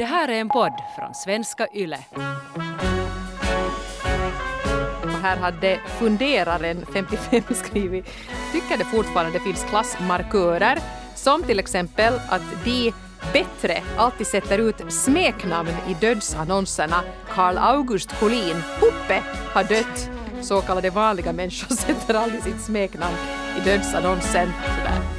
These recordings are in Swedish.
Det här är en podd från svenska YLE. Här hade funderaren 55 skrivit, tycker det fortfarande finns klassmarkörer som till exempel att de bättre alltid sätter ut smeknamn i dödsannonserna. Karl August Collin, Puppe, har dött. Så kallade vanliga människor sätter aldrig sitt smeknamn i dödsannonsen. Sådär.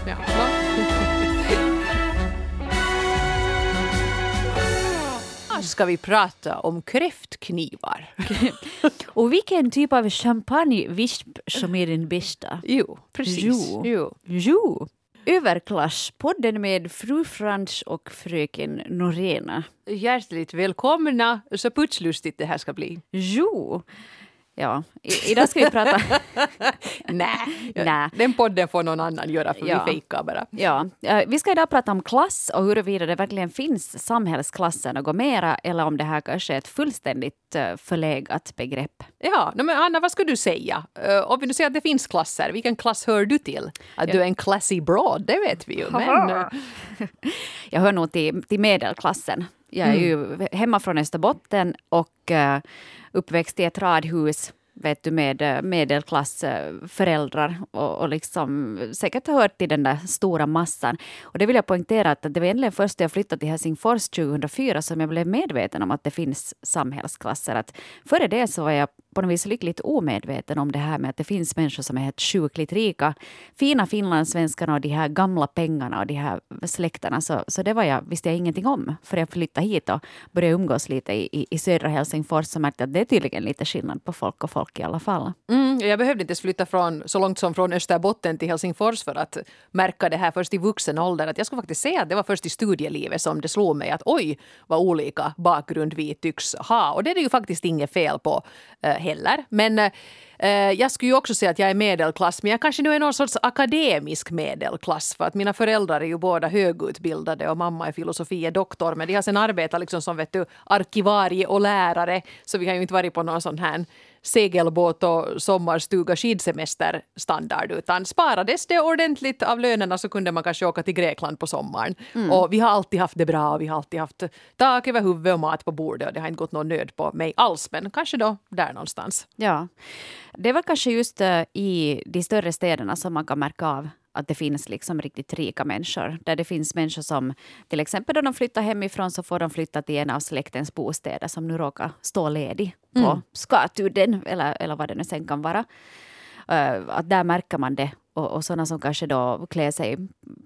Idag ska vi prata om kräftknivar. Och vilken typ av champagnevisp som är den bästa? Jo, precis. Jo. jo. Jo, Överklasspodden med fru Frans och fröken Norena. Hjärtligt välkomna. Så putslustigt det här ska bli. Jo. Ja, I, idag ska vi prata... Nej, Nä. den podden får någon annan göra för Ja. vi fejkar bara. Ja, eh, vi ska idag prata om klass och huruvida det verkligen finns samhällsklasser något mera eller om det här kanske är ett fullständigt eh, förlegat begrepp. Ja, men Anna, vad skulle du säga? Uh, om vi nu säger att det finns klasser, vilken klass hör du till? Att du är en classy broad, det vet vi ju. Men, eh, Jag hör nog till, till medelklassen. Jag är ju hemma från Österbotten och uh, uppväxt i ett radhus vet du, med medelklassföräldrar eh, och, och liksom säkert har hört till den där stora massan. Och det vill jag poängtera att det var egentligen först när jag flyttade till Helsingfors 2004 som jag blev medveten om att det finns samhällsklasser. Att före det så var jag på något vis lyckligt omedveten om det här med att det finns människor som är helt sjukligt rika. Fina finlandssvenskarna och de här gamla pengarna och de här släkterna. Så, så det var jag, visste jag ingenting om för jag flyttade hit och började umgås lite i, i, i södra Helsingfors så märkte jag att det är tydligen lite skillnad på folk och folk i alla fall. Mm, jag behövde inte ens flytta från, så långt som från Österbotten till Helsingfors för att märka det här först i vuxen ålder. Att jag skulle faktiskt säga att det var först i studielivet som det slog mig att oj, vad olika bakgrund vi tycks ha. Och det är det ju faktiskt inget fel på äh, heller. Men äh, jag skulle ju också säga att jag är medelklass, men jag kanske nu är någon sorts akademisk medelklass för att mina föräldrar är ju båda högutbildade och mamma är filosofie doktor, men de har sen arbetat liksom som vet du, arkivarie och lärare, så vi har ju inte varit på någon sån här segelbåt och sommarstuga skidsemester standard utan sparades det ordentligt av lönerna så kunde man kanske åka till Grekland på sommaren. Och vi har alltid haft det bra och vi har alltid haft tak över huvudet och mat på bordet och det har inte gått någon nöd på mig alls men kanske då där någonstans. Ja, det väl kanske just eh, i de större städerna som man kan märka av att det finns liksom riktigt rika människor. Där det finns människor som till exempel då de flyttar hemifrån så får de flytta till en av släktens bostäder som nu råkar stå ledig på Skatudden eller, eller vad det nu sen kan vara. Eh, att där märker man det. Och, och sådana som kanske då klär sig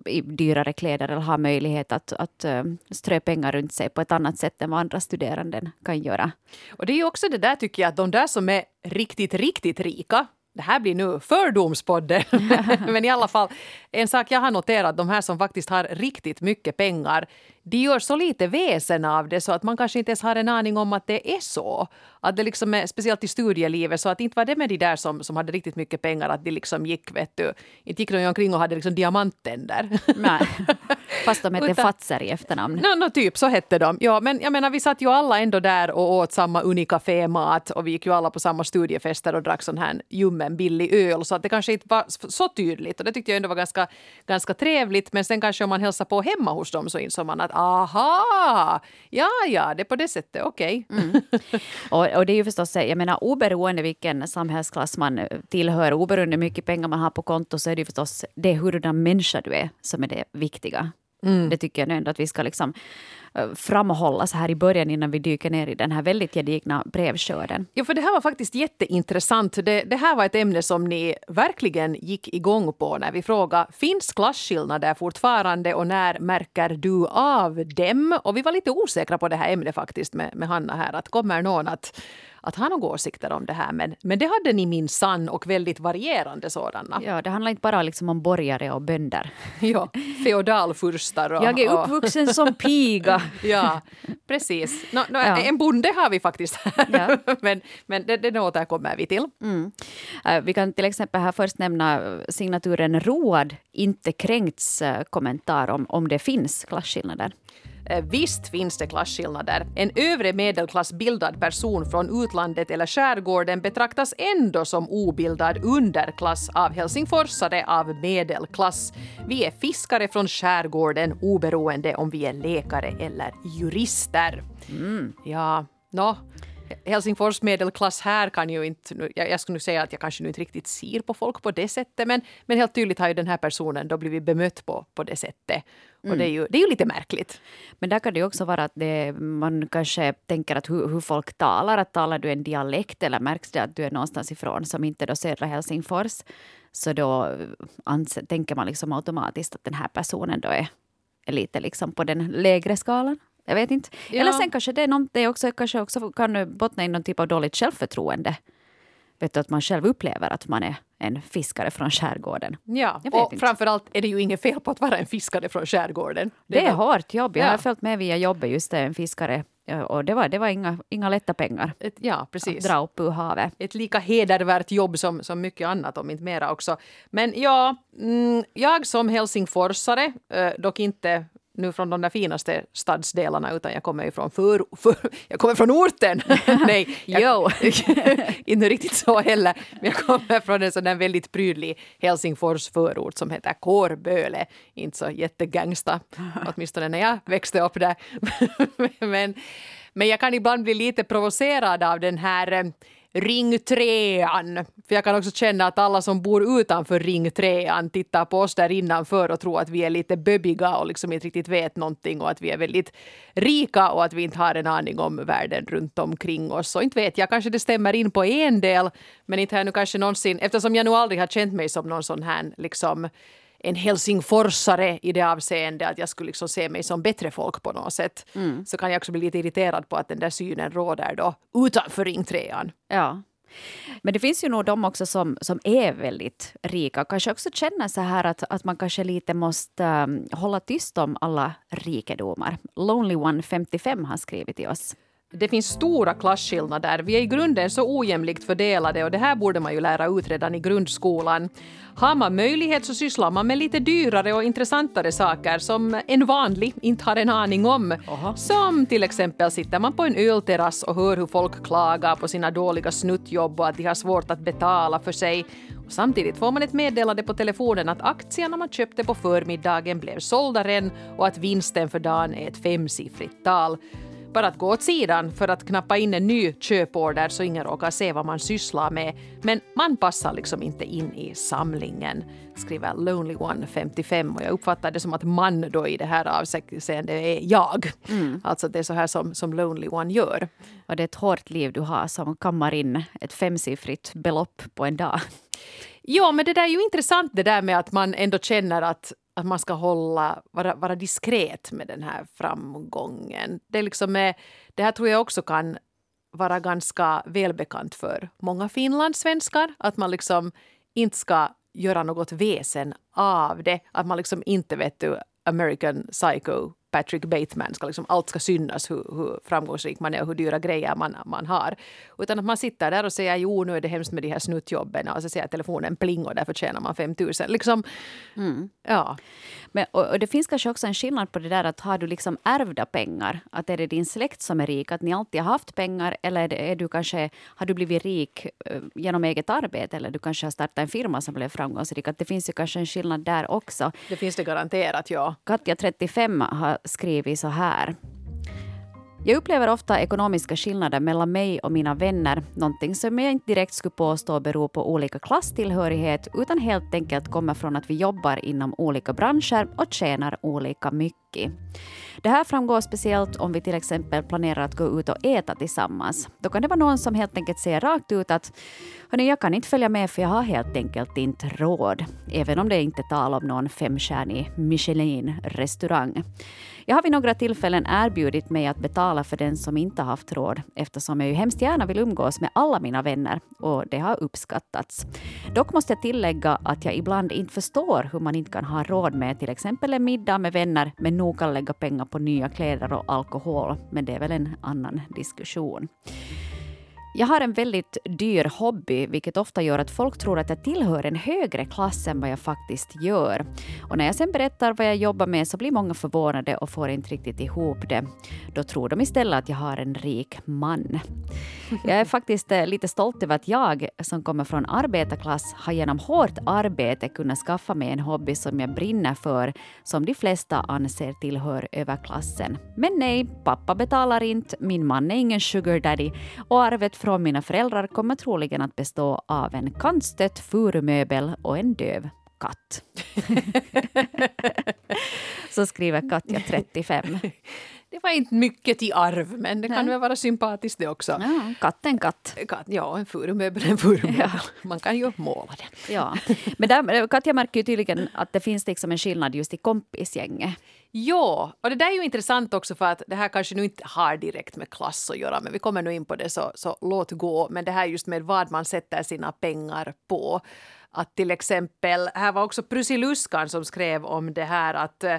i dyrare kläder eller har möjlighet att, att uh, strö pengar runt sig på ett annat sätt än vad andra studerande kan göra. Och det är ju också det där tycker jag att de där som är riktigt, riktigt rika det här blir nu fördomspodden. Men i alla fall, en sak jag har noterat, de här som faktiskt har riktigt mycket pengar, de gör så lite väsen av det så att man kanske inte ens har en aning om att det är så. Att det liksom är, speciellt i studielivet, så att inte var det med de där som, som hade riktigt mycket pengar att de liksom gick, vet du, inte gick de omkring och hade liksom diamantänder. Nej. Fast de heter Utan- Fatser i efternamn. No, no, typ så hette de. Ja, men jag menar, vi satt ju alla ändå där och åt samma Unicafé-mat och vi gick ju alla på samma studiefester och drack sån här ljummen billig öl så att det kanske inte var så tydligt och det tyckte jag ändå var ganska, ganska trevligt men sen kanske om man hälsar på hemma hos dem så insåg man att aha, ja, ja, det är på det sättet, okej. Och, och det är ju förstås, jag menar oberoende vilken samhällsklass man tillhör, oberoende hur mycket pengar man har på konto, så är det ju förstås det hurdan människa du är som är det viktiga. Det tycker jag nu ändå att vi ska liksom eh, framhålla så här i början innan vi dyker ner i den här väldigt gedigna brevskörden. Ja, för det här var faktiskt jätteintressant. Det, det här var ett ämne som ni verkligen gick igång på när vi frågade finns klasskillnader fortfarande och när märker du av dem? Och vi var lite osäkra på det här ämnet faktiskt med, med Hanna här. Att kommer någon att, att ha några åsikter om det här? Men, men det hade ni min sann och väldigt varierande sådana. Ja, det handlar inte bara liksom om borgare och bönder. Ja, feodalfurstar och... Jag är uppvuxen som piga. Ja, precis. Nå, nå, Ja. En bonde har vi faktiskt här. Ja. men men det, det återkommer vi till. Mm. Eh, Vi kan till exempel här först nämna eh, signaturen Road, inte kränkts eh, kommentar om, om det finns klasskillnader. Eh, Visst finns det klasskillnader. En övre medelklassbildad person från utlandet eller skärgården betraktas ändå som obildad underklass av helsingforsare av medelklass. Vi är fiskare från skärgården oberoende om vi är läkare eller jurister. Ja, nå. Helsingfors medelklass här kan ju inte... Jag, jag skulle nu säga att jag kanske nu inte riktigt ser på folk på det sättet men, men helt tydligt har ju den här personen då blivit bemött på, på det sättet. Och det, är ju, det är ju lite märkligt. Men där kan det ju också vara att det, man kanske tänker att hur, hur folk talar. Att talar du en dialekt eller märks det att du är någonstans ifrån som inte då södra Helsingfors så då eh, anse, tänker man liksom automatiskt att den här personen då är, är lite liksom på den lägre skalan. Jag vet inte. Ja. Eller sen kanske det är någon, det också, kanske också kan bottna i någon typ av dåligt självförtroende. Vet du, att man själv upplever att man är en fiskare från skärgården. Ja, och inte. framförallt är det ju inget fel på att vara en fiskare från skärgården. Det är väl- hårt jobb. Jag Ja. har följt med via jobbet, just det, en fiskare. Och det var, det var inga, inga lätta pengar Ett, ja, att precis. dra upp ur havet. ett lika hedervärt jobb som, som mycket annat, om inte mera också. Men ja, mm, jag som helsingforsare, eh, dock inte nu från de där finaste stadsdelarna utan jag kommer ju från för, för, jag kommer från orten. Nej, jag, inte riktigt så heller. Men jag kommer från en sån där väldigt prydlig Helsingfors förort som heter Kårböle. Inte så jättegangsta, åtminstone när jag växte upp där. men, men jag kan ibland bli lite provocerad av den här eh, Ring trean. För jag kan också känna att alla som bor utanför Ring trean tittar på oss där innanför och tror att vi är lite böbiga och liksom inte riktigt vet någonting och att vi är väldigt rika och att vi inte har en aning om världen runt omkring oss. Och inte vet jag, kanske det stämmer in på en del men inte har jag nu kanske någonsin, eftersom jag nu aldrig har känt mig som någon sån här liksom en helsingforsare i det avseende att jag skulle liksom se mig som bättre folk på något sätt. Så kan jag också bli lite irriterad på att den där synen råder då utanför Ring trean. Ja. Men det finns ju nog de också som, som är väldigt rika. Kanske också känner så här att, att man kanske lite måste um, hålla tyst om alla rikedomar. Lonely One 55 har skrivit till oss. Det finns stora klasskillnader. Vi är i grunden så ojämlikt fördelade och det här borde man ju lära ut redan i grundskolan. Har man möjlighet så sysslar man med lite dyrare och intressantare saker som en vanlig inte har en aning om. Som till exempel sitter man på en ölterrass och hör hur folk klagar på sina dåliga snuttjobb och att de har svårt att betala för sig. Och samtidigt får man ett meddelande på telefonen att aktierna man köpte på förmiddagen blev sålda och att vinsten för dagen är ett femsiffrigt tal bara att gå åt sidan för att knappa in en ny köporder så ingen råkar se vad man sysslar med. Men man passar liksom inte in i samlingen, skriver Lonely One 55 och jag uppfattar det som att man då i det här avseendet är jag. Alltså det är så här som, som Lonely One gör. Och det är ett hårt liv du har som kammar in ett femsiffrigt belopp på en dag. Ja, men det där är ju intressant det där med att man ändå känner att, att man ska hålla, vara, vara diskret med den här framgången. Det, är liksom, det här tror jag också kan vara ganska välbekant för många finlandssvenskar. Att man liksom inte ska göra något väsen av det. Att man liksom inte vet du, American Psycho Patrick Bateman ska liksom, allt ska synas hur, hur framgångsrik man är och hur dyra grejer man, man har. Utan att man sitter där och säger jo nu är det hemskt med de här snuttjobben och så säger telefonen pling och därför tjänar man 5 000. Liksom, ja. Men, och, och det finns kanske också en skillnad på det där att har du liksom ärvda pengar, att är det din släkt som är rik, att ni alltid har haft pengar eller är, det, är du kanske, har du blivit rik eh, genom eget arbete eller du kanske har startat en firma som blev framgångsrik. Att det finns ju kanske en skillnad där också. Det finns det garanterat, ja. Katja, 35, har skrivit så här. Jag upplever ofta ekonomiska skillnader mellan mig och mina vänner, någonting som jag inte direkt skulle påstå beror på olika klasstillhörighet, utan helt enkelt kommer från att vi jobbar inom olika branscher och tjänar olika mycket. Det här framgår speciellt om vi till exempel planerar att gå ut och äta tillsammans. Då kan det vara någon som helt enkelt säger rakt ut att Hörni, jag kan inte följa med för jag har helt enkelt inte råd. Även om det inte är tal om någon femstjärnig Michelin-restaurang. Jag har vid några tillfällen erbjudit mig att betala för den som inte haft råd eftersom jag ju hemskt gärna vill umgås med alla mina vänner och det har uppskattats. Dock måste jag tillägga att jag ibland inte förstår hur man inte kan ha råd med till exempel en middag med vänner med nog kan lägga pengar på nya kläder och alkohol. Men det är väl en annan diskussion. Jag har en väldigt dyr hobby, vilket ofta gör att folk tror att jag tillhör en högre klass än vad jag faktiskt gör. Och när jag sen berättar vad jag jobbar med så blir många förvånade och får inte riktigt ihop det. Då tror de istället att jag har en rik man. Jag är faktiskt eh, lite stolt över att jag, som kommer från arbetarklass, har genom hårt arbete kunnat skaffa mig en hobby som jag brinner för, som de flesta anser tillhör överklassen. Men nej, pappa betalar inte, min man är ingen sugar daddy och arvet från mina föräldrar kommer troligen att bestå av en kantstött furumöbel och en döv katt. Så skriver Katja, 35. Det var inte mycket till arv, men det kan väl vara sympatiskt det också. Ja, katt en katt. Katt, ja, en furumöbel en furumöbel. Ja. Man kan ju måla den. Ja. Men där, Katja märker ju tydligen att det finns liksom en skillnad just i kompisgänget. Ja, och det där är ju intressant också för att det här kanske nu inte har direkt med klass att göra, men vi kommer nu in på det så, så låt gå. Men det här just med vad man sätter sina pengar på. Att till exempel, här var också Prusiluskan som skrev om det här att eh,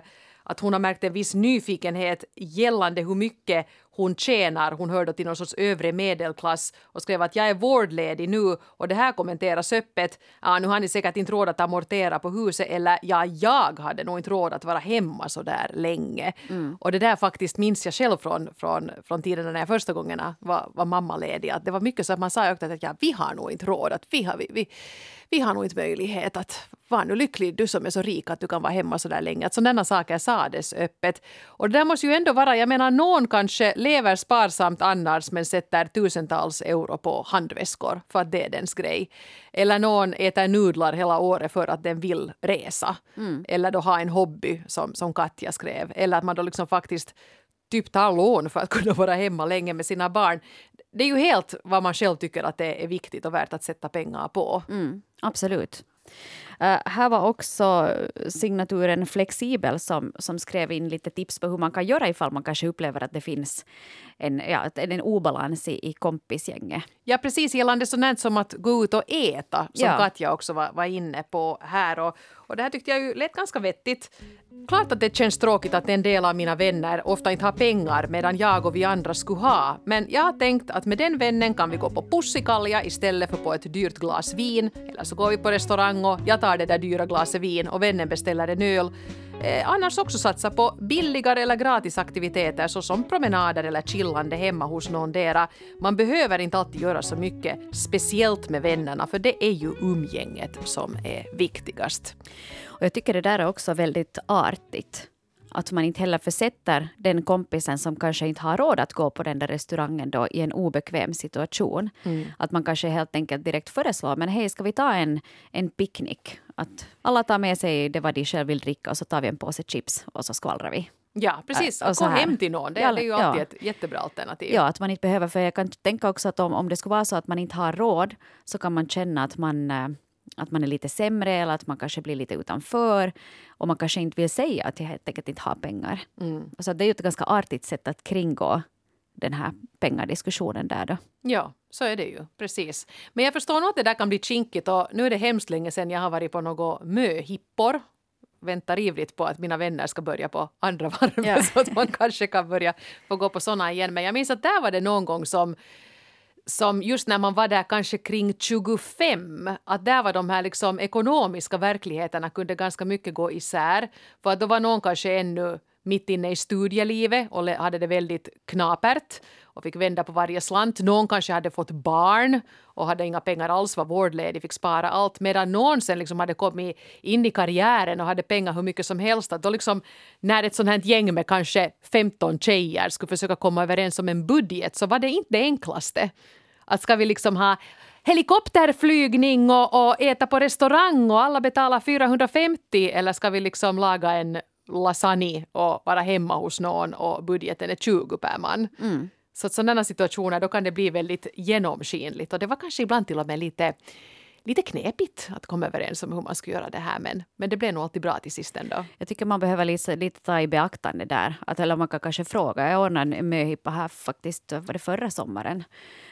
att hon har märkt en viss nyfikenhet gällande hur mycket hon tjänar. Hon hörde till någon sorts övre medelklass och skrev att jag är vårdledig nu och det här kommenteras öppet. Ja, nu har ni säkert inte råd att amortera på huset eller ja, jag hade nog inte råd att vara hemma så där länge. Mm. Och det där faktiskt minns jag själv från, från, från tiden när jag första gångerna var, var mammaledig. Att det var mycket så att man sa att ja, vi har nog inte råd, att vi har, vi, vi, vi har nog inte möjlighet att var nu lycklig du som är så rik att du kan vara hemma så där länge. Att sådana saker sades öppet. Och det där måste ju ändå vara, jag menar någon kanske lever sparsamt annars men sätter tusentals euro på handväskor för att det är dens grej. Eller någon äter nudlar hela året för att den vill resa. Mm. Eller då ha en hobby som, som Katja skrev. Eller att man då liksom faktiskt typ tar lån för att kunna vara hemma länge med sina barn. Det är ju helt vad man själv tycker att det är viktigt och värt att sätta pengar på. Mm, absolut. Uh, här var också signaturen Flexibel som, som skrev in lite tips på hur man kan göra ifall man kanske upplever att det finns en, ja, en obalans i, i kompisgänget. Ja, precis gällande sånt som att gå ut och äta, som ja. Katja också var, var inne på här. Och, och det här tyckte jag ju lät ganska vettigt. Klart att det känns tråkigt att en del av mina vänner ofta inte har pengar medan jag och vi andra skulle ha. Men jag har tänkt att med den vännen kan vi gå på pussikalja istället för på ett dyrt glas vin. Eller så går vi på restaurang och jag tar det där dyra glaset vin och vännen beställer en öl. Eh, annars också satsa på billigare eller gratis aktiviteter såsom promenader eller chillande hemma hos någondera. Man behöver inte alltid göra så mycket, speciellt med vännerna, för det är ju umgänget som är viktigast. Och jag tycker det där är också väldigt artigt att man inte heller försätter den kompisen som kanske inte har råd att gå på den där restaurangen då i en obekväm situation. Mm. Att man kanske helt enkelt direkt föreslår, men hej, ska vi ta en, en picknick? Att alla tar med sig det vad de själv vill dricka och så tar vi en påse chips och så skvallrar vi. Ja, precis. Att gå hem till någon, det, ja, det är ju alltid ja. ett jättebra alternativ. Ja, att man inte behöver, för jag kan tänka också att om, om det skulle vara så att man inte har råd så kan man känna att man eh, att man är lite sämre eller att man kanske blir lite utanför och man kanske inte vill säga att jag helt enkelt inte har pengar. Mm. Så det är ju ett ganska artigt sätt att kringgå den här pengadiskussionen där då. Ja, så är det ju. Precis. Men jag förstår nog att det där kan bli kinkigt och nu är det hemskt länge sedan jag har varit på några möhippor väntar ivrigt på att mina vänner ska börja på andra varvet ja. så att man kanske kan börja få gå på såna igen. Men jag minns att där var det någon gång som som just när man var där kanske kring 25, att där var de här liksom ekonomiska verkligheterna kunde ganska mycket gå isär. För att då var någon kanske ännu mitt inne i studielivet och hade det väldigt knapert och fick vända på varje slant. Någon kanske hade fått barn och hade inga pengar alls, var vårdledig, fick spara allt. Medan någon sen liksom hade kommit in i karriären och hade pengar hur mycket som helst. Att då liksom, när ett sånt här gäng med kanske 15 tjejer skulle försöka komma överens om en budget så var det inte det enklaste. Att ska vi liksom ha helikopterflygning och, och äta på restaurang och alla betalar 450 eller ska vi liksom laga en lasagne och vara hemma hos någon och budgeten är 20 per man. Mm. Så sådana situationer då kan det bli väldigt genomskinligt och det var kanske ibland till och med lite lite knepigt att komma överens om hur man ska göra det här men, men det blev nog alltid bra till sist ändå. Jag tycker man behöver lite, lite ta i beaktande där. Att, eller man kan kanske fråga. Jag ordnade en möhippa här faktiskt, var det förra sommaren?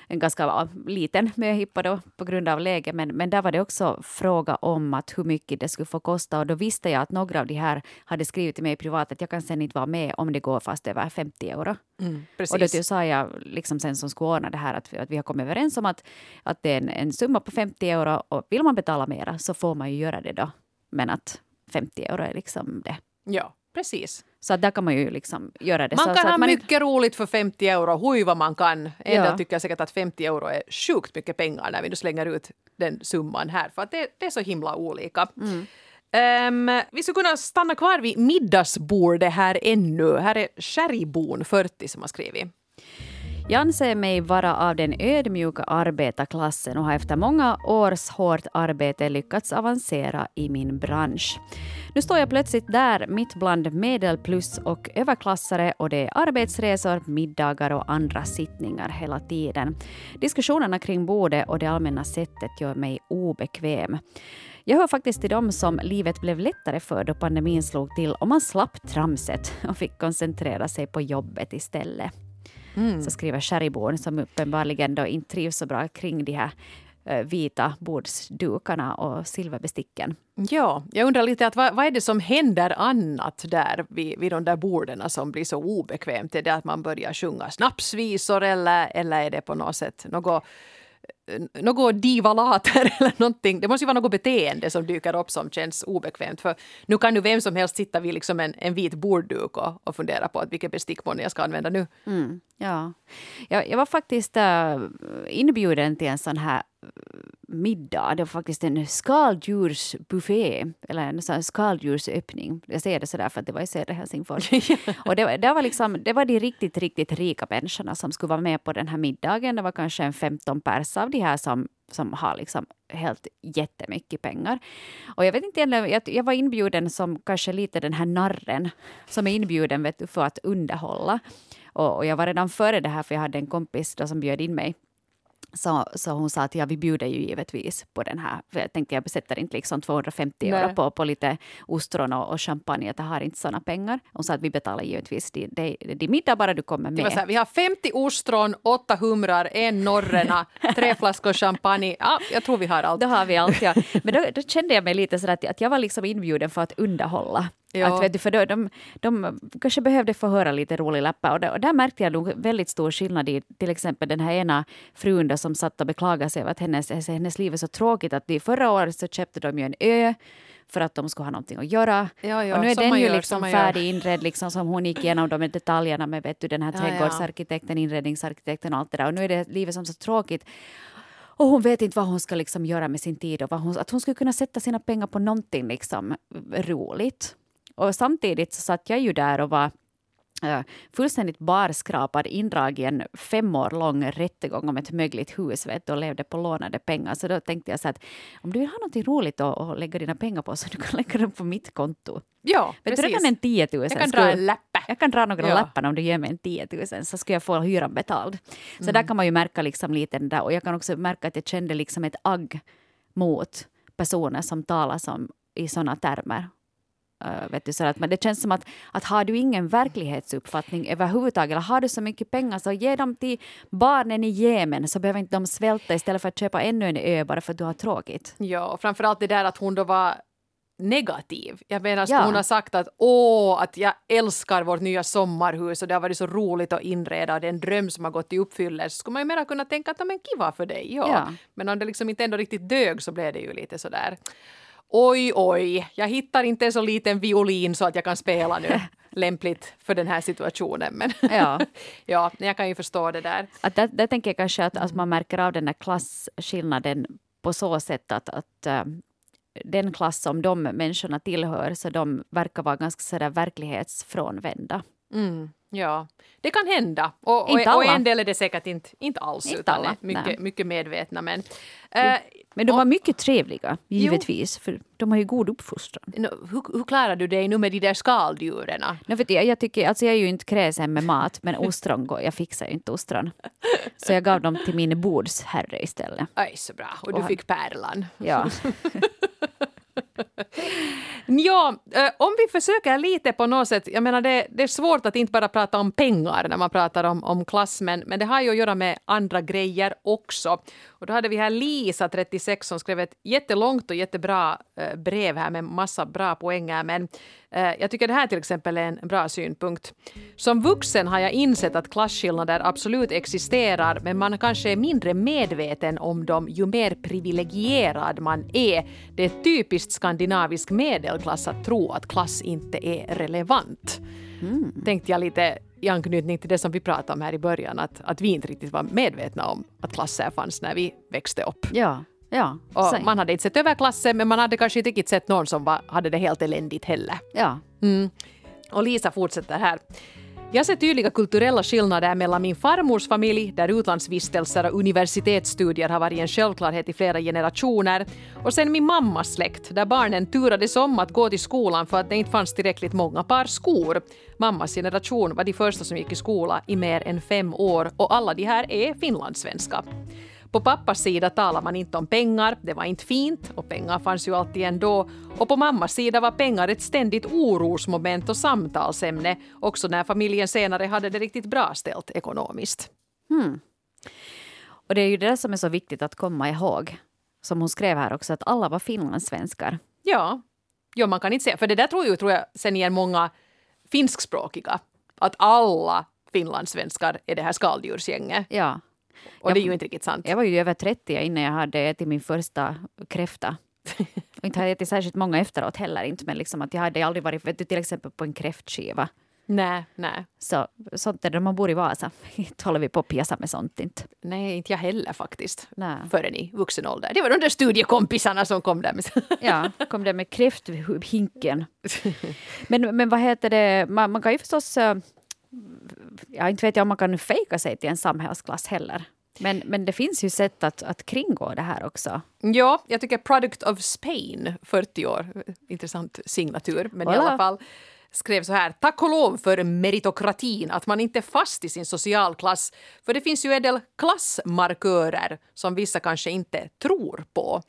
En ganska liten möhippa då på grund av läget men, men där var det också fråga om att hur mycket det skulle få kosta och då visste jag att några av de här hade skrivit till mig privat att jag kan sen inte vara med om det går fast över 50 euro. Mm, och då sa jag liksom sen som skulle ordna det här att, att vi har kommit överens om att, att det är en, en summa på 50 euro och vill man betala mera så får man ju göra det då. Men att 50 euro är liksom det. Ja, precis. Så att där kan man ju liksom göra det. Man så, kan så ha man mycket roligt för 50 euro, hui vad man kan. En Ja. tycker säkert att 50 euro är sjukt mycket pengar när vi nu slänger ut den summan här, för att det, det är så himla olika. Ehm, vi skulle kunna stanna kvar vid middagsbordet här ännu. Här är Sherrybon, 40, som har skrivit. Jag anser mig vara av den ödmjuka arbetarklassen och har efter många års hårt arbete lyckats avancera i min bransch. Nu står jag plötsligt där mitt bland medelplus och överklassare och det är arbetsresor, middagar och andra sittningar hela tiden. Diskussionerna kring bordet och det allmänna sättet gör mig obekväm. Jag hör faktiskt till dem som livet blev lättare för då pandemin slog till och man slapp tramset och fick koncentrera sig på jobbet istället. Så skriver Sherryborn som uppenbarligen då inte trivs så bra kring de här eh, vita bordsdukarna och silverbesticken. Ja, jag undrar lite att vad, vad är det som händer annat där vid, vid de där borden som blir så obekvämt? Är det att man börjar sjunga snapsvisor eller, eller är det på något sätt något något divalater eller någonting. Det måste ju vara något beteende som dyker upp som känns obekvämt. För nu kan ju vem som helst sitta vid liksom en, en vit bordduk och, och fundera på att vilket bestickmål jag ska använda nu. Mm, ja. Jag, jag var faktiskt äh, inbjuden till en sån här middag. Det var faktiskt en skaldjursbuffé, eller en sån skaldjursöppning. Jag säger det sådär för att det var i södra Helsingfors. och det, det, var liksom, det var de riktigt, riktigt rika människorna som skulle vara med på den här middagen. Det var kanske en 15 pers av de här som, som har liksom helt jättemycket pengar. Och jag vet inte jag var inbjuden som kanske lite den här narren som är inbjuden vet du, för att underhålla. Och, och jag var redan före det här, för jag hade en kompis då som bjöd in mig. Så, så hon sa att ja, vi bjuder ju givetvis på den här. För jag tänkte jag besätter inte liksom 250 euro Nej. på, på lite ostron och, och champagne. Jag har inte såna pengar. Hon sa att vi betalar givetvis de, de, de middag bara du kommer så här, med. vi har 50 ostron, 8 humrar, en norrena, tre flaskor champagne. Ja, jag tror vi har allt. Då har vi allt, ja. Men då, då kände jag mig lite så att, att jag var liksom inbjuden för att underhålla. Ja. Att, vet du, för då, de, de kanske behövde få höra lite rolig läppa. Och, där- och där märkte jag nog väldigt stor skillnad i till exempel den här ena frun då, som satt och beklagade sig över att hennes, hennes liv är så tråkigt. Att de, förra året så köpte de ju en ö för att de skulle ha någonting att göra. Ja, ja, och nu är den ju gör, liksom färdig inredd, liksom, som hon gick igenom de detaljerna med vet du, den här ja. trädgårdsarkitekten, inredningsarkitekten och allt det där. Och nu är det livet som så tråkigt. Och hon vet inte vad hon ska liksom göra med sin tid och vad hon, att hon skulle kunna sätta sina pengar på någonting liksom roligt. Och samtidigt så satt jag ju där och var eh, fullständigt barskrapad, indrag i en fem år lång rättegång om ett mögligt hus vet, du, och levde på lånade pengar. Så då tänkte jag så att om du vill ha något roligt att, att lägga dina pengar på så du kan lägga dem på mitt konto. Ja, Vet du, precis. redan en 10 000 jag kan skulle- dra en läppe. jag kan dra några Ja. lappar om du ger mig en 10 000 så ska jag få hyran betald. Så där kan man ju märka liksom lite den där och jag kan också märka att jag kände liksom ett agg mot personer som talar som i sådana termer. Uh, vet du, så att, men det känns som att, att har du ingen verklighetsuppfattning överhuvudtaget eller har du så mycket pengar så ge dem till barnen i Jemen så behöver inte de svälta istället för att köpa ännu en ö bara för att du har tråkigt. Ja, och framförallt det där att hon då var negativ. Jag menar, Ja. hon har sagt att åh, att jag älskar vårt nya sommarhus och det har varit så roligt att inreda och det är en dröm som har gått i uppfyllelse. Så skulle man ju mera kunna tänka att men kiva för dig. Ja. Ja. Men om det liksom inte ändå riktigt dög så blev det ju lite sådär oj, oj, jag hittar inte en så liten violin så att jag kan spela nu lämpligt för den här situationen. Men Ja. ja, jag kan ju förstå det där. Att där, där tänker jag kanske att, att man märker av den här klasskillnaden på så sätt att, att äh, den klass som de människorna tillhör, så de verkar vara ganska sådär verklighetsfrånvända. Mm, ja, det kan hända. Och, och, och en del är det säkert inte, inte alls, Inte utan alla, mycket, mycket medvetna. Men, eh, Men de och- var mycket trevliga, givetvis, för de har ju god uppfostran. nå, hur, hur klarar du dig nu med de där skaldjuren? No, för jag, jag, tycker, alltså jag är ju inte kräsen med mat, men ostron, går- jag fixar ju inte ostron. Så jag gav dem till min bordsherre istället. Aj, så bra. Och du fick pärlan. Ja. Ja, eh, om vi försöker lite på något sätt, jag menar det, det är svårt att inte bara prata om pengar när man pratar om, om klass, men, men det har ju att göra med andra grejer också. Och då hade vi här Lisa, 36, som skrev ett jättelångt och jättebra eh, brev här med massa bra poänger, men eh, jag tycker det här till exempel är en bra synpunkt. Som vuxen har jag insett att klasskillnader absolut existerar, men man kanske är mindre medveten om dem ju mer privilegierad man är. Det är typiskt skandinavisk medelklass att tro att klass inte är relevant. Mm. Tänkte jag lite i anknytning till det som vi pratade om här i början, att, att vi inte riktigt var medvetna om att klasser fanns när vi växte upp. Ja, ja. Man hade inte sett över klassen, men man hade kanske inte riktigt sett någon som var, hade det helt eländigt heller. Ja. Mm. Och Lisa fortsätter här. Jag ser tydliga kulturella skillnader mellan min farmors familj, där utlandsvistelser och universitetsstudier har varit en självklarhet i flera generationer, och sen min mammas släkt, där barnen turades om att gå till skolan för att det inte fanns tillräckligt många par skor. Mammas generation var de första som gick i skola i mer än fem år, och alla de här är finlandssvenska. På pappas sida talar man inte om pengar, det var inte fint och pengar fanns ju alltid ändå. Och på mammas sida var pengar ett ständigt orosmoment och samtalsämne, också när familjen senare hade det riktigt bra ställt ekonomiskt. Hmm. Och det är ju det som är så viktigt att komma ihåg, som hon skrev här också, att alla var finlandssvenskar. Ja, ja man kan inte säga, för det där tror jag, tror jag sen igen många finskspråkiga, att alla finlandssvenskar är det här skaldjursgänget. Ja. Och jag, det är ju inte riktigt sant. Jag var ju över 30 innan jag hade ätit min första kräfta. och inte har jag ätit särskilt många efteråt heller. Inte, men liksom att jag hade aldrig varit vet du, till exempel på en kräftskiva. Nej, nej. Så, sånt är det när man bor i Vasa. Inte håller vi på att pjäsa med sånt inte. Nej, inte jag heller faktiskt. Nej. Förrän i vuxen ålder. Det var de där studiekompisarna som kom där med... ja, kom där med kräfthinken. men, men vad heter det, man, man kan ju förstås... Ja, inte vet jag om man kan fejka sig till en samhällsklass heller. Men, men det finns ju sätt att, att kringgå det här också. Ja, jag tycker Product of Spain, 40 år, intressant signatur, men Voilà. i alla fall skrev så här. Tack och lov för meritokratin, att man inte är fast i sin socialklass. För det finns ju en del klassmarkörer som vissa kanske inte tror på.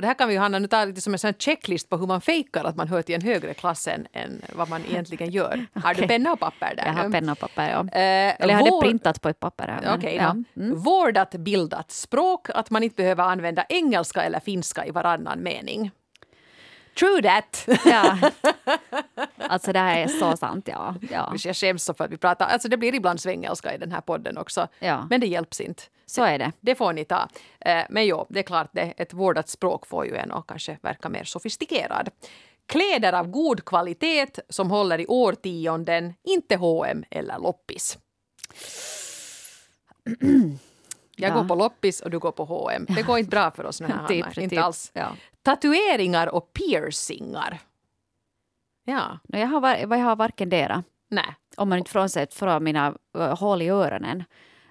Och det här kan vi ju Hanna nu ta lite som en sån checklist på hur man fejkar att man hör till en högre klass än, än vad man egentligen gör. okay. Har du penna och papper där? Jag har penna och papper, ja. Eh, Eller jag hade vår... printat på ett papper. Här, okay, ja. mm. Vårdat bildat språk, att man inte behöver använda engelska eller finska i varannan mening. True that! Ja. Alltså det här är så sant. Ja. Ja. Jag skäms så för att vi pratar, alltså det blir ibland svengelska i den här podden också. Ja. Men det hjälps inte. Så är det. Det får ni ta. Eh, men jo, det är klart, det, ett vårdat språk får ju en att kanske verka mer sofistikerad. Kläder av god kvalitet som håller i årtionden, inte H&M eller loppis. Jag ja. går på loppis och du går på H&M. Det går inte bra för oss den här typ, Hanna. Inte typ. alls. Ja. Tatueringar och piercingar. Ja. Jag har, jag har varken dera. Nej. Om man inte frånsett från mina uh, hål i öronen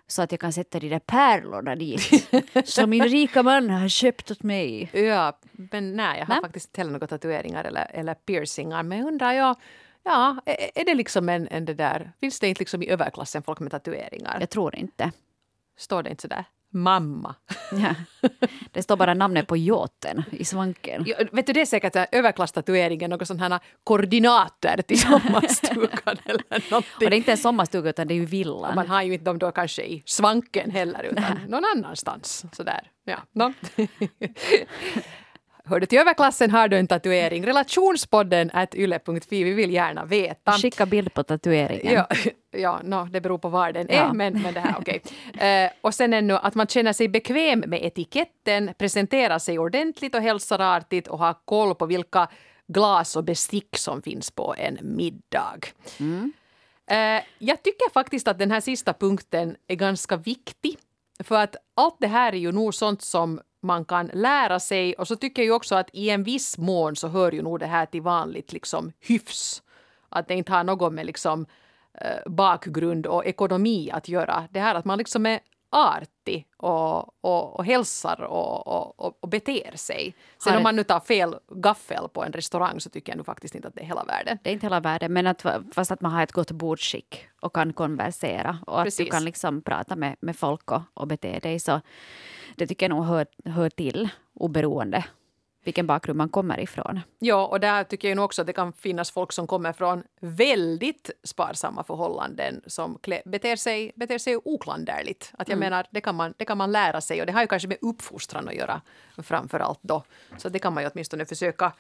så att jag kan sätta de där pärlorna dit som min rika man har köpt åt mig. Ja, men nej, jag har nej. faktiskt inte heller några tatueringar eller, eller piercingar. Men jag undrar, ja, ja, är det liksom en, en det där, finns det inte liksom i överklassen folk med tatueringar? Jag tror inte. Står det inte sådär? Mamma. Ja. Det står bara namnet på yachten i svanken. Ja, vet du, det är säkert överklasstatueringen, några sådana här koordinater till sommarstugan eller någonting. Och det är inte en sommarstuga utan det är ju villan. Och man har ju inte dem då kanske i svanken heller utan någon annanstans. Sådär. Ja, no. Hör du till överklassen har du en tatuering. Relationspodden at yle.fi. Vi vill gärna veta. Skicka bild på tatueringen. Ja, ja no, det beror på var den är. Ja. Men, men det här, okay. Uh, och sen ännu att man känner sig bekväm med etiketten, presenterar sig ordentligt och hälsar artigt och har koll på vilka glas och bestick som finns på en middag. Mm. Uh, jag tycker faktiskt att den här sista punkten är ganska viktig. För att allt det här är ju nog sånt som man kan lära sig. Och så tycker jag också att i en viss mån så hör ju nog det här till vanligt liksom hyfs. Att det inte har något med liksom eh, bakgrund och ekonomi att göra. Det här att man liksom är artig och, och, och hälsar och, och, och beter sig. Sen om man nu tar fel gaffel på en restaurang så tycker jag nu faktiskt inte att det är hela världen. Det är inte hela världen, men att, fast att man har ett gott bordsskick och kan konversera och Precis. att du kan liksom prata med, med folk och, och bete dig så det tycker jag nog hör, hör till oberoende vilken bakgrund man kommer ifrån. Ja, och där tycker jag nog också att det kan finnas folk som kommer från väldigt sparsamma förhållanden som beter sig, beter sig oklanderligt. Att jag mm. menar, det kan, man, det kan man lära sig och det har ju kanske med uppfostran att göra framför allt då. Så det kan man ju åtminstone försöka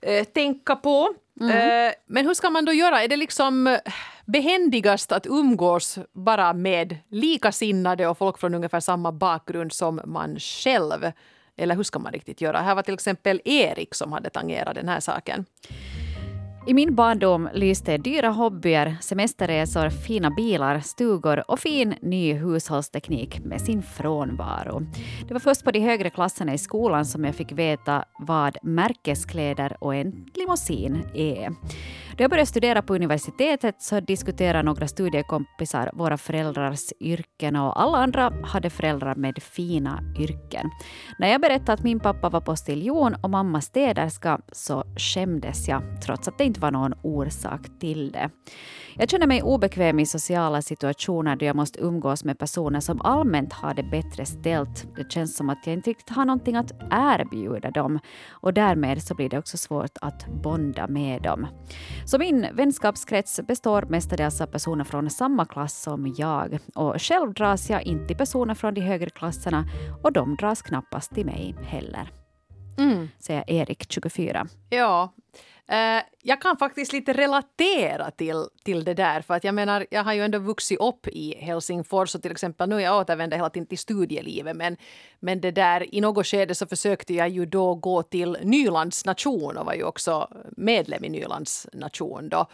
eh, tänka på. Mm. Eh, men hur ska man då göra? Är det liksom behändigast att umgås bara med likasinnade och folk från ungefär samma bakgrund som man själv? Eller hur ska man riktigt göra? Här var till exempel Erik som hade tangerat den här saken. I min barndom lyste dyra hobbyer, semesterresor, fina bilar, stugor och fin ny hushållsteknik med sin frånvaro. Det var först på de högre klasserna i skolan som jag fick veta vad märkeskläder och en limousin är. Då jag började studera på universitetet så diskuterade några studiekompisar våra föräldrars yrken och alla andra hade föräldrar med fina yrken. När jag berättade att min pappa var postiljon och mamma städerska så skämdes jag trots att det inte var någon orsak till det. Jag känner mig obekväm i sociala situationer då jag måste umgås med personer som allmänt har det bättre ställt. Det känns som att jag inte riktigt har någonting att erbjuda dem och därmed så blir det också svårt att bonda med dem. Så min vänskapskrets består mestadels av personer från samma klass som jag och själv dras jag inte till personer från de högre klasserna och de dras knappast till mig heller. Mm. Säger Erik, 24. Ja, Uh, jag kan faktiskt lite relatera till, till det där. För att jag menar, jag har ju ändå vuxit upp i Helsingfors och till exempel nu jag återvänder hela tiden till studielivet. Men, men det där, i något skede så försökte jag ju då gå till Nylands nation och var ju också medlem i Nylands nation då.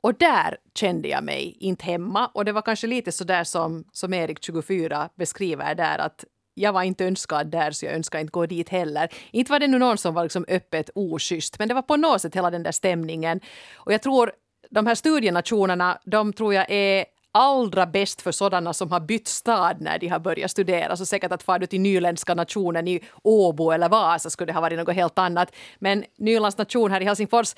Och där kände jag mig inte hemma. Och det var kanske lite så där som, som Erik, 24, beskriver där att jag var inte önskad där så jag önskar inte gå dit heller. Inte var det nu någon som var liksom öppet oschysst men det var på något sätt hela den där stämningen. Och jag tror de här studienationerna, de tror jag är allra bäst för sådana som har bytt stad när de har börjat studera. Så säkert att far du till Nyländska nationen i Åbo eller Vasa skulle det ha varit något helt annat. Men Nylands nation här i Helsingfors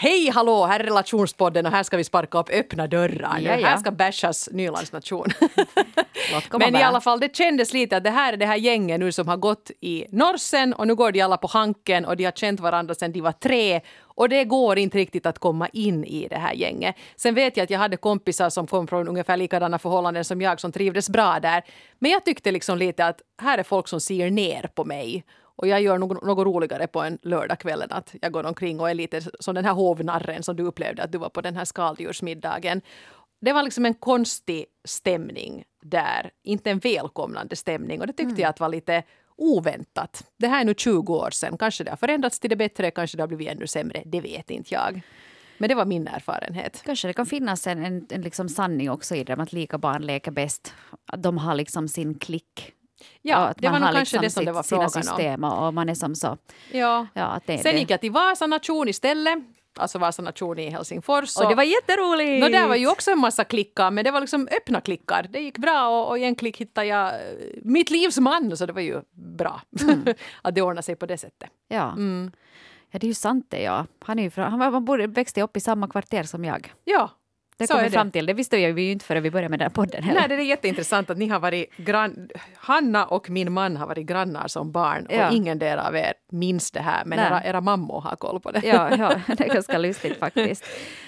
Hej hallå, här är relationspodden och här ska vi sparka upp öppna dörrar. Ja, ja. Här ska bashas Nylands nation. Men i alla fall, det kändes lite att det här är det här gänget nu som har gått i Norsen och nu går de alla på Hanken och de har känt varandra sedan de var tre och det går inte riktigt att komma in i det här gänget. Sen vet jag att jag hade kompisar som kom från ungefär likadana förhållanden som jag som trivdes bra där. Men jag tyckte liksom lite att här är folk som ser ner på mig och jag gör något, något roligare på en lördagkväll än att jag går omkring och är lite som den här hovnarren som du upplevde att du var på den här skaldjursmiddagen. Det var liksom en konstig stämning där, inte en välkomnande stämning och det tyckte mm. jag att var lite oväntat. Det här är nu 20 år sedan. Kanske det har förändrats till det bättre, kanske det har blivit ännu sämre. Det vet inte jag. Men det var min erfarenhet. Kanske det kan finnas en, en, en liksom sanning också i det, att lika barn leker bäst. Att de har liksom sin klick Ja, det var nog kanske liksom det som det var frågan system om. Och man är som så. Ja. ja det, Sen gick jag till Vasa nation istället. Alltså Vasa nation i Helsingfors. Och det var jätteroligt! No, där var ju också en massa klickar, men det var liksom öppna klickar. Det gick bra och, och i en klick hittade jag eh, mitt livs man, så det var ju bra mm. att det ordnade sig på det sättet. Ja. Mm. Ja, det är ju sant det. Ja. Han, är ju från, han, han borde växte upp i samma kvarter som jag. Ja, det kom vi fram till. Det visste jag ju inte förrän vi började med den här podden. Heller. Nej, det är jätteintressant att ni har varit grann... Hanna och min man har varit grannar som barn ja. och ingen där av er minns det här men era, era mammor har koll på det. Ja, ja, det är ganska lustigt faktiskt.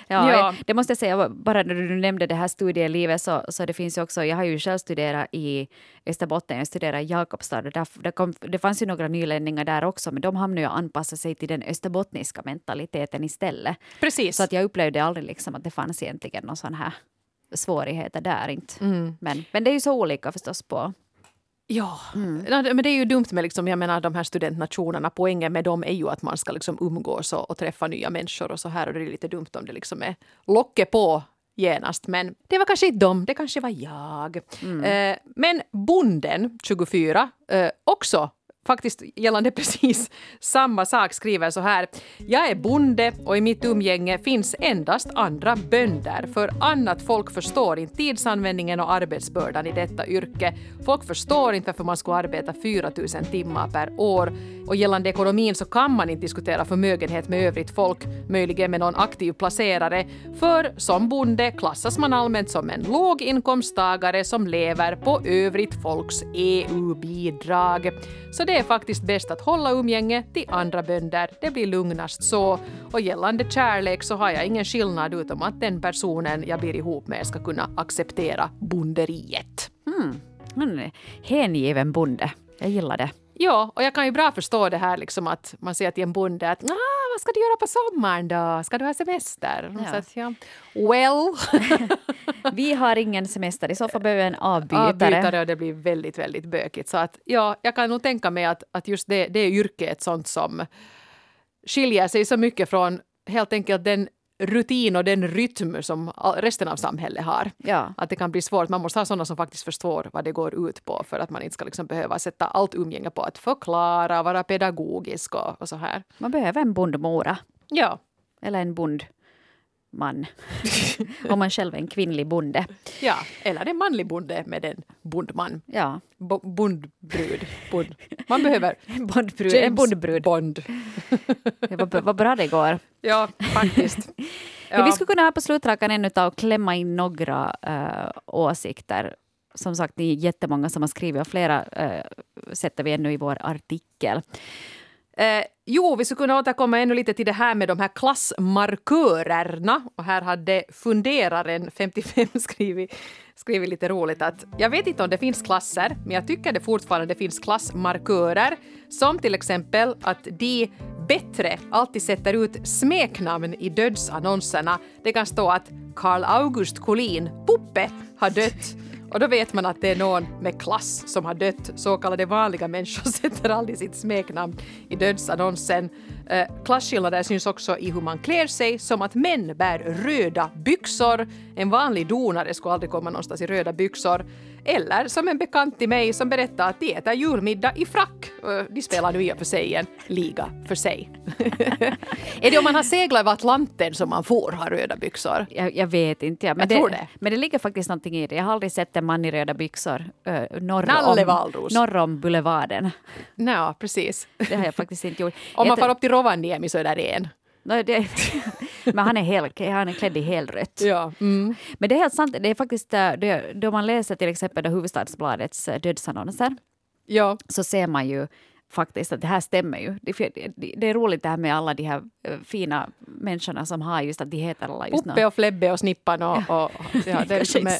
Ja, ja. Det måste jag säga, bara när du nämnde det här studielivet så, så det finns ju också, jag har ju själv studerat i Österbotten, jag studerade i Jakobstad och där, det, kom, det fanns ju några nylänningar där också men de hamnade ju att anpassa sig till den österbottniska mentaliteten istället. Precis. Så att jag upplevde aldrig liksom att det fanns egentligen någon sån här svårigheter där inte. Mm. Men, men det är ju så olika förstås på Ja, mm. men det är ju dumt med liksom, jag menar, de här studentnationerna. Poängen med dem är ju att man ska liksom umgås och, och träffa nya människor och så här. Och det är lite dumt om det liksom är locket på genast. Men det var kanske inte dem, det kanske var jag. Mm. Eh, men bonden, 24, eh, också faktiskt gällande precis samma sak skriver så här. Jag är bonde och i mitt umgänge finns endast andra bönder för annat folk förstår inte tidsanvändningen och arbetsbördan i detta yrke. Folk förstår inte varför man ska arbeta 4000 timmar per år och gällande ekonomin så kan man inte diskutera förmögenhet med övrigt folk, möjligen med någon aktiv placerare, för som bonde klassas man allmänt som en låginkomsttagare som lever på övrigt folks EU-bidrag. Så det är faktiskt bäst att hålla umgänge till andra bönder. Det blir lugnast så. Och gällande kärlek så har jag ingen skillnad utom att den personen jag blir ihop med ska kunna acceptera bonderiet. Mm, hängiven bonde. Jag gillar det. Ja, och jag kan ju bra förstå det här liksom att man säger till en bonde att ah, vad ska du göra på sommaren då? Ska du ha semester? Ja. Så att, ja. Well, Vi har ingen semester, i så fall behöver vi en avbytare. avbytare och det blir väldigt, väldigt bökigt. Så att ja, jag kan nog tänka mig att, att just det, det yrket är ett sånt som skiljer sig så mycket från helt enkelt den rutin och den rytm som resten av samhället har. Ja. Att det kan bli svårt. Man måste ha sådana som faktiskt förstår vad det går ut på för att man inte ska liksom behöva sätta allt umgänge på att förklara, vara pedagogisk och, och så här. Man behöver en bondmora. Ja, Eller en bondman. Om man själv är en kvinnlig bonde. ja. eller en manlig bonde med en bondman. Ja. Bo- bondbrud. Bond. Man behöver En bondbrud. En bondbrud. Bond. Vad, vad bra det går. Ja, faktiskt. Men vi skulle kunna här på slutrakan ännu ta och klämma in några eh, åsikter. Som sagt, det är jättemånga som har skrivit och flera uh, sätter vi ännu i vår artikel. Eh, jo, vi skulle kunna återkomma ännu lite till det här med de här klassmarkörerna. Och här hade funderaren 55 skrivit, skrivit lite roligt att jag vet inte om det finns klasser, men jag tycker det fortfarande finns klassmarkörer. Som till exempel att de bättre alltid sätter ut smeknamn i dödsannonserna. Det kan stå att Carl August Collin, Puppe, har dött. Och då vet man att det är någon med klass som har dött. Så kallade vanliga människor sätter aldrig sitt smeknamn i dödsannonsen. Eh, klasskillnader syns också i hur man klär sig, som att män bär röda byxor. En vanlig donare skulle aldrig komma någonstans i röda byxor. Eller som en bekant till mig som berättar att de äter julmiddag i frack. De spelar nu i och för sig en liga för sig. är det om man har seglat över Atlanten som man får ha röda byxor? Jag, jag vet inte. Ja. Men, Jag det, tror det. men det ligger faktiskt någonting i det. Jag har aldrig sett en man i röda byxor uh, norr, Nalle om, Waldros. norr om Boulevarden. Ja, precis. Det har jag faktiskt inte gjort. Om man far upp till Rovaniemi så är där en. Nej, det, men han är, hel, han är klädd i helrött. Ja. Mm. Men det är helt sant. Det är faktiskt eh, det, då man läser till exempel då Hufvudstadsbladets eh, dödsannonser ja. så ser man ju faktiskt att det här stämmer ju. Det, är roligt det här med alla de här eh, fina människorna som har just att de heter alla just Puppe och Flebbe och Snippan och... och ja, det är Kanske liksom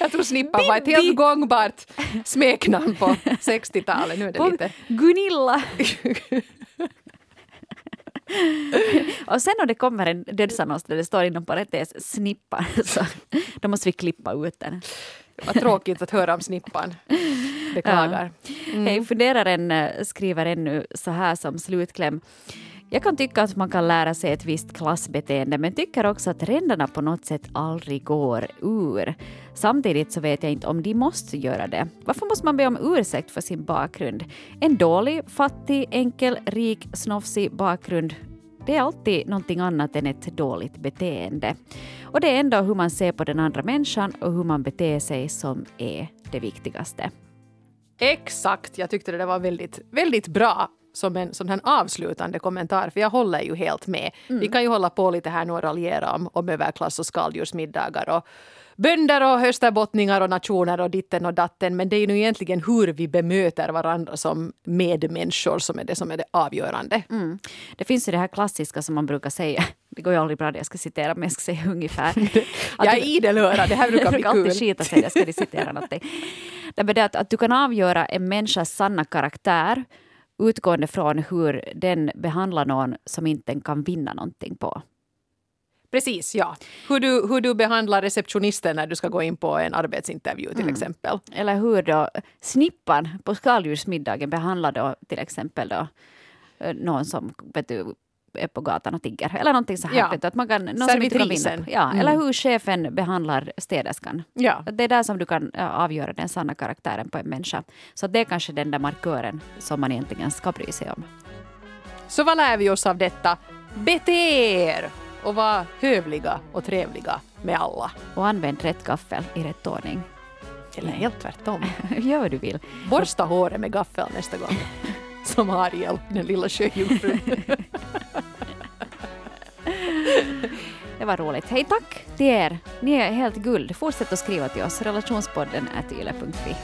jag tror Snippan var ett helt gångbart smeknamn på 60-talet. Nu är det lite... Gunilla! och sen om det kommer en dödsannons där det står inom parentes snippa så då måste vi klippa ut den. Vad tråkigt att höra om Snippan. Beklagar. Hej, funderaren eh, skriver ännu så här som slutkläm. Jag kan tycka att man kan lära sig ett visst klassbeteende men tycker också att ränderna på något sätt aldrig går ur. Samtidigt så vet jag inte om de måste göra det. Varför måste man be om ursäkt för sin bakgrund? En dålig, fattig, enkel, rik, snofsig bakgrund det är alltid någonting annat än ett dåligt beteende. Och det är ändå hur man ser på den andra människan och hur man beter sig som är det viktigaste. Exakt, jag tyckte det där var väldigt, väldigt bra som en sån här avslutande kommentar, för jag håller ju helt med. Vi kan ju hålla på lite här nu och raljera om, om överklass och skaldjursmiddagar och bönder och österbottningar och nationer och ditten och datten, men det är ju nu egentligen hur vi bemöter varandra som medmänniskor som är det som är det avgörande. Mm. Det finns ju det här klassiska som man brukar säga. Det går ju aldrig bra det jag ska citera, men jag ska säga ungefär. Jag är du- idel öra, det här brukar jag bli brukar alltid kul. skita sig, jag ska citera någonting. Det att, att du kan avgöra en människas sanna karaktär utgående från hur den behandlar någon som inte kan vinna någonting på. Precis, ja. Hur du, hur du behandlar receptionisten när du ska gå in på en arbetsintervju till exempel. Eller hur då snippan på skaldjursmiddagen behandlar då till exempel då, eh, någon som vet du, är på gatan och tigger. Eller någonting så här. Ja. Du, att man kan, någon som kan vinna. Ja, Mm. Eller hur chefen behandlar städerskan. Ja. Det är där som du kan avgöra den sanna karaktären på en människa. Så det är kanske den där markören som man egentligen ska bry sig om. Så vad lär vi oss av detta? Bete er och var hövliga och trevliga med alla. Och använd rätt gaffel i rätt ordning. Eller helt tvärtom. Gör vad du vill. Borsta håret med gaffel nästa gång. Som Ariel, den lilla sjöjungfrun. Det var roligt. Hej, tack till er. Ni är helt guld. Fortsätt att skriva till oss. Relationspodden yle.fi.